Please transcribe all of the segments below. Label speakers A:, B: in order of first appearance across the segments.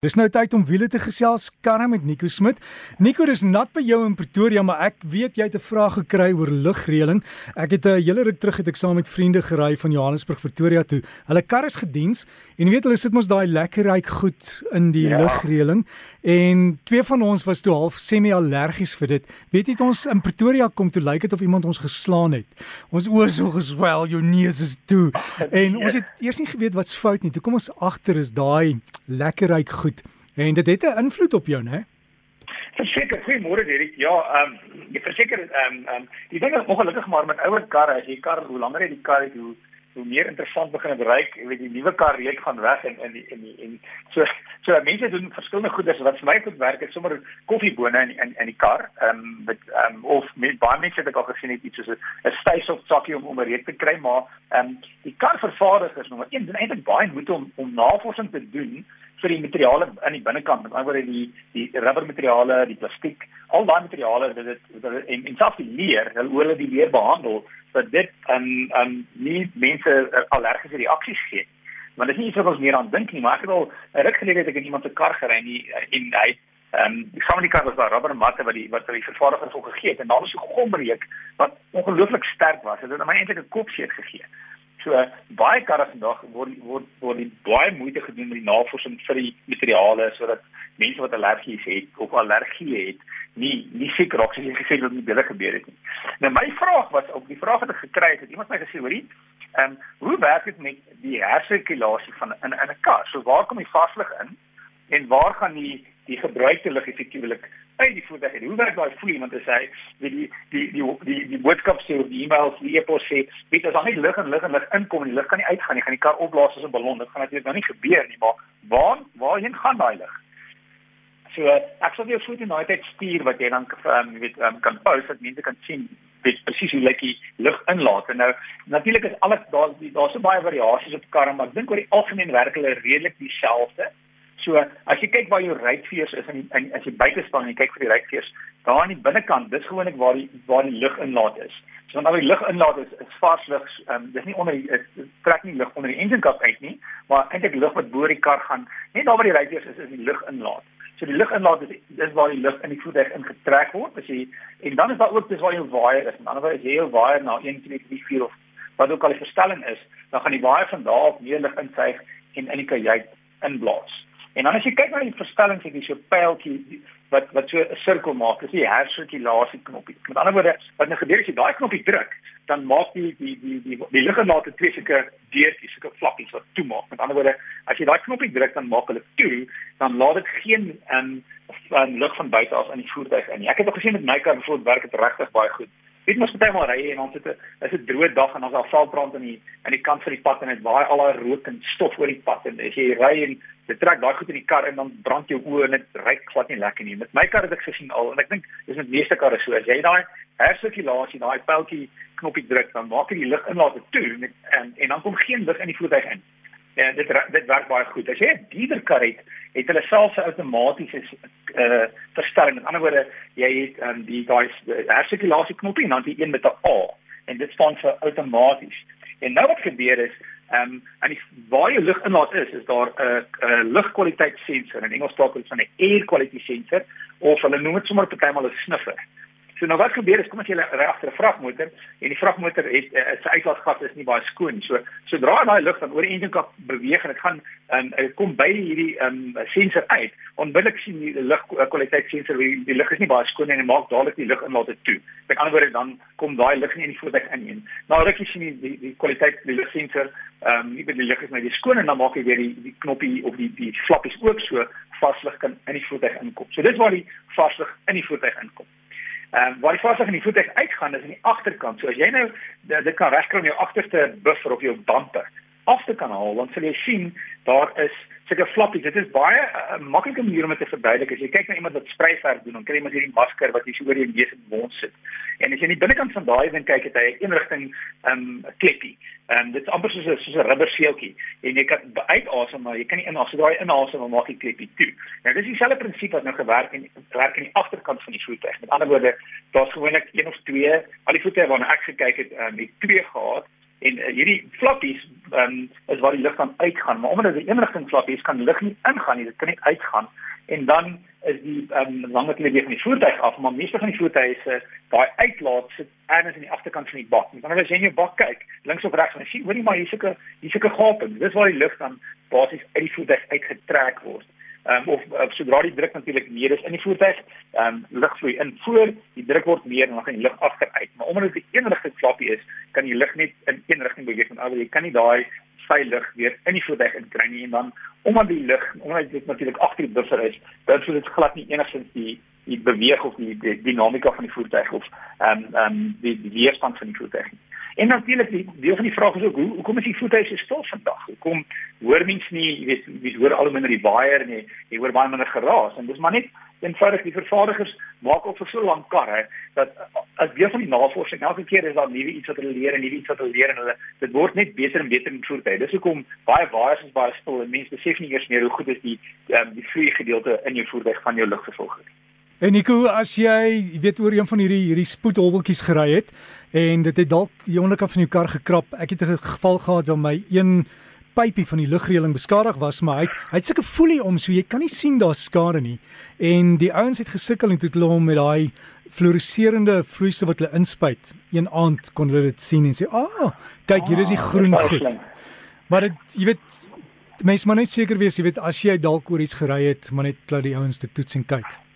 A: Dis nou tyd om wiele te gesels karre met Nico Smit. Nico, dis nat by jou in Pretoria, maar ek weet jy het 'n vraag gekry oor lugreëling. Ek het 'n hele ruk terug het ek saam met vriende gery van Johannesburg Pretoria toe. Hulle kar is gediens en jy weet hulle sit mos daai lekker ryk goed in die ja. lugreëling en twee van ons was toe half semi-allergies vir dit. Weet jy ons in Pretoria kom toe lyk dit of iemand ons geslaan het. Ons oë so geswel, jou neus is toe. En ons het eers nie geweet wat's fout nie. Toe kom ons agter is daai lekker ryk goed. En dit het 'n invloed op jou, né?
B: Verseker, goeiemôre Derek. Ja, ehm um, jy verseker ehm um, ehm um, die ding is ongelukkig maar met ouer karre, as jy kar hoe langer jy die kar het, hoe hoe meer interessant begin dit ryk, jy weet die nuwe kar reek gaan weg en in in en so so mense doen verskillende goeders wat vir my goed werk, is sommer koffiebone in in in die kar. Ehm um, met ehm um, of met baie mense het ek al gesien het iets soos 'n styf sakkie om om 'n reuk te kry, maar ehm um, die karvervaardigers nommer 1 doen eintlik baie moeite om om navorsing te doen vir die materiale aan die binnekant, met ander woorde die die rubbermateriale, die plastiek, al daai materiale wat dit wat en en selfs die leer, hulle oor hulle die leer behandel dat dit aan aan nie mense uh, allergiese reaksies gee. Maar dit is nie iets wat ons meer aan dink nie, maar ek het al 'n ruk gelede het ek iemand se kar gery nie en hy ehm um, die van die kar was daar rubbermatte wat die wat die vervaardiger vir gegee het en daar was so gomreek wat ongelooflik sterk was. Dit het my eintlik 'n kopseer gegee. So baie karre vandag word word word baie moeite gedoen met die navorsing vir die materiale sodat mense wat allergies het of allergie het nie nie seker raak as jy gesê dat dit baie gebeur het nie. Nou my vraag was op die vraag wat ek gekry het, het iemand my gesê hoorie, ehm um, hoe werk dit met die hersirkulasie van in in 'n kar? So waar kom die vaslig in en waar gaan die die gebruikte lug effektiewelik uit die voertuig en hoe werk daai vloei want as hy die die die die die, die boodskap sê of die e-mail of die e-pos sê weet as daar nie lig en lig en lig inkom en die lig kan nie uitgaan nie gaan die kar opblaas as 'n ballon. Dit gaan natuurlik nou nie gebeur nie maar waar waarheen gaan daai lig? So ek sal jou voet in daai tyd stuur wat jy dan um, weet um, kan post dat mense kan sien dit presies hoe die lug inlaat. En nou natuurlik is alles daar daar's so baie variasies op karre maar ek dink oor die algemeen werk hulle redelik dieselfde So as jy kyk waar jou ruitveers is in, in as jy buite staan en jy kyk vir die ruitveers, daar aan die binnekant, dis gewoonlik waar die waar die lug inlaat is. So wanneer die lug inlaat is, is vars lug, um, dis nie onder die trek nie lug onder die engine kap uit nie, maar eintlik lug wat bo die kar gaan. Net daar waar die ruitveers is, is die lug inlaat. So die lug inlaat is dis waar die lug in die voertuig ingetrek word. As jy en dan is daar ook dis waar jou waier is. Aan die ander wyse jy jou waier na 1 km per uur of wat ook al die verstelling is, dan gaan die waier van daar af meer lug insuig en in die kajuit inblaas. En dan as jy kyk na die verstellings het jy so pyltjie wat wat so 'n sirkel maak, dis die hersirkulasie knoppie. Met ander woorde, wat nou gebeur as jy daai knoppie druk, dan maak die die die die die liggaamlate twee sulke deurtjies, sulke vlakkies wat toemaak. Met ander woorde, as jy daai knoppie druk, dan maak hulle toe, dan laat dit geen ehm um, van lug van buite af in die voertuig in. Ek het al gesien met my kar bijvoorbeeld werk dit regtig baie goed. Dit moet baie maar ry en ons het 'n is 'n droë dag en ons het veldbrand in die aan die kant van die pad en dit waai al daai rook en stof oor die pad en as jy ry en jy trek daai goed in die kar en dan brand jou oë en dit ry glad nie lekker nie. Met my kar het ek gesien al en ek dink dis met meeste karre so as jy daai hersirkulasie daai pyltjie knoppie druk dan maak dit die lug inlaat toe en, en en dan kom geen lug in die voertuig in. Ja, dit dit werk baie goed. As jy 'n diesel kar het, het hulle selfs 'n outomatiese eh uh, verstelling. Met ander woorde, jy het um, die daai hersirkulasie knoppie en dan die een met 'n A en dit staan vir outomaties. En nou wat gebeur is, ehm um, en die waar jy lug inlaat is, is daar 'n 'n lugkwaliteitssensor. In Engels praat hulle van 'n air quality sensor of hulle noem dit sommer partymal 'n sniffer. So nou wat gebeur is kom as jy ry agter 'n vragmotor en die vragmotor het uh, sy uitlaatgas is nie baie skoon. So sodra daai lug dan oor die engine kap beweeg en dit gaan um, kom by hierdie um, sensor uit, onmiddellik sien die lugkwaliteitssensor die, die lug is nie baie skoon en maak dadelik die lug inlaat toe. Met ander woorde dan kom daai lug nie in die voertuig in nie. Nou rukkie sien die die, die kwaliteit die lugsensor ehm um, nie by die lug is maar die skoon en dan maak hy weer die die knoppie of die die flappies ook so vaslig kan in die voertuig inkom. So dit waar die vaslig in die voertuig inkom. Ehm um, waar die vasig in die voetdek uitgaan is in die agterkant. So as jy nou dit kan regkry om jou agterste buffer of jou bumper af te kan haal, dan sal jy sien daar is sulke flappies. Dit is baie 'n uh, eh, maklike manier om dit te verduidelik. As jy kyk na iemand wat spreiverf doen, dan kry jy met hierdie masker wat jy so oor jou neus en mond sit. En as jy aan die binnekant van daai ding kyk, het hy 'n eenrigting ehm um, kleppie. Ehm um, dit is amper soos 'n soos 'n rubberseeltjie. En jy kan uitasem, maar jy kan nie. Sodra jy inasem, dan maak die kleppie toe. Nou dis dieselfde prinsip wat nou gewerk en werk aan die agterkant van die voertuig. Met ander woorde, daar's gewoonlik een of twee, al die voertuie waarna ek gekyk het, ehm um, die twee gehad En uh, hierdie flappies um, is waar die lug dan uitgaan, maar omdat dit 'n eenrigting flappie is, kan die lug nie ingaan nie, dit kan net uitgaan. En dan is die um, lange televisie van die voertuig af, maar meeste van die voertuie se uh, daai uitlaat sit ergens aan die agterkant van die bak. Dan as jy in jou bak kyk, links of regs, dan sien hoorie maar hier sulke hier sulke gapings. Dis waar die lug dan basies uit die voertuig uitgetrek word um, of, of sodra die druk natuurlik meer is in die voertuig, ehm um, lug vloei in voor, die druk word meer en dan gaan die lug agteruit. Maar omdat dit 'n eenrigting flappie is, kan die lug net in een rigting beweeg en alhoewel jy kan nie daai veilig weer in die voertuig inkry nie en dan omdat die lug, omdat dit natuurlik agter die buffer is, dan sou dit glad nie enigsins die die beweeg of die, die dinamika van die voertuig of ehm um, ehm um, die, die weerstand van die voertuig nie. En natuurlik die deel van die vraag is ook hoe hoekom is die voertuie so stil vandag? Hoekom hoor mens nie, jy weet, jy hoor al hoe minder die waier nie, jy hoor baie minder geraas en dis maar net eenvoudig die vervaardigers maak op vir so lank karre dat as deel van die navorsing elke keer is daar nuwe iets wat hulle leer en nuwe iets wat hulle leer en hulle dit word net beter en beter in voertuie. Dis hoekom baie waiers is baie stil en mense besef nie eers meer hoe goed is die um, die vloei gedeelte in jou voertuig van jou lugversorger.
A: En Nico, as jy weet oor een van hierdie hierdie spoedhobbeltjies gery het en dit het dalk die onderkant van jou kar gekrap. Ek het 'n geval gehad waar my een pypie van die lugreëling beskadig was, maar hy het, hy het sulke folie om so jy kan nie sien daar's skade nie. En die ouens het gesukkel en toe hulle hom met daai fluoreserende vloeistof wat hulle inspuit. Een aand kon hulle dit sien en sê, "Ag, ah, kyk, hier is die groen goed." Maar dit jy weet mense moet net seker wees, jy weet as jy dalk oor iets gery het, maar net laat die ouens dit toets en kyk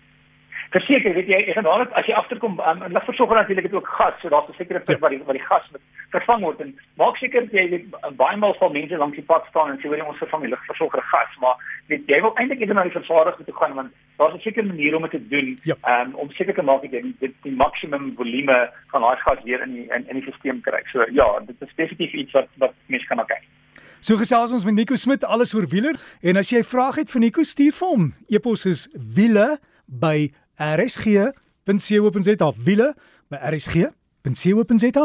B: verseker weet jy ek gaan daar as jy agterkom um, en lig versorger natuurlik het ook gas so daar's 'n sekere punt waar die waar die gas met vervang word en maak seker jy weet baie maal sal mense langs die pad staan en sê jy ons vervang die ligversorger gas maar weet jy wil eintlik net na die vervaardiger toe gaan want daar's 'n sekere manier om dit te doen
A: ja.
B: um, om seker te maak dat jy die, die maksimum volume van daai gas weer in die in, in die stelsel kry so ja dit is definitief iets wat wat mense kan kyk
A: So gesels ons met Nico Smit alles oor wieler en as jy 'n vraag het vir Nico stuur vir hom. Epos is wiele by rsg.co.za wiele by rsg.co.za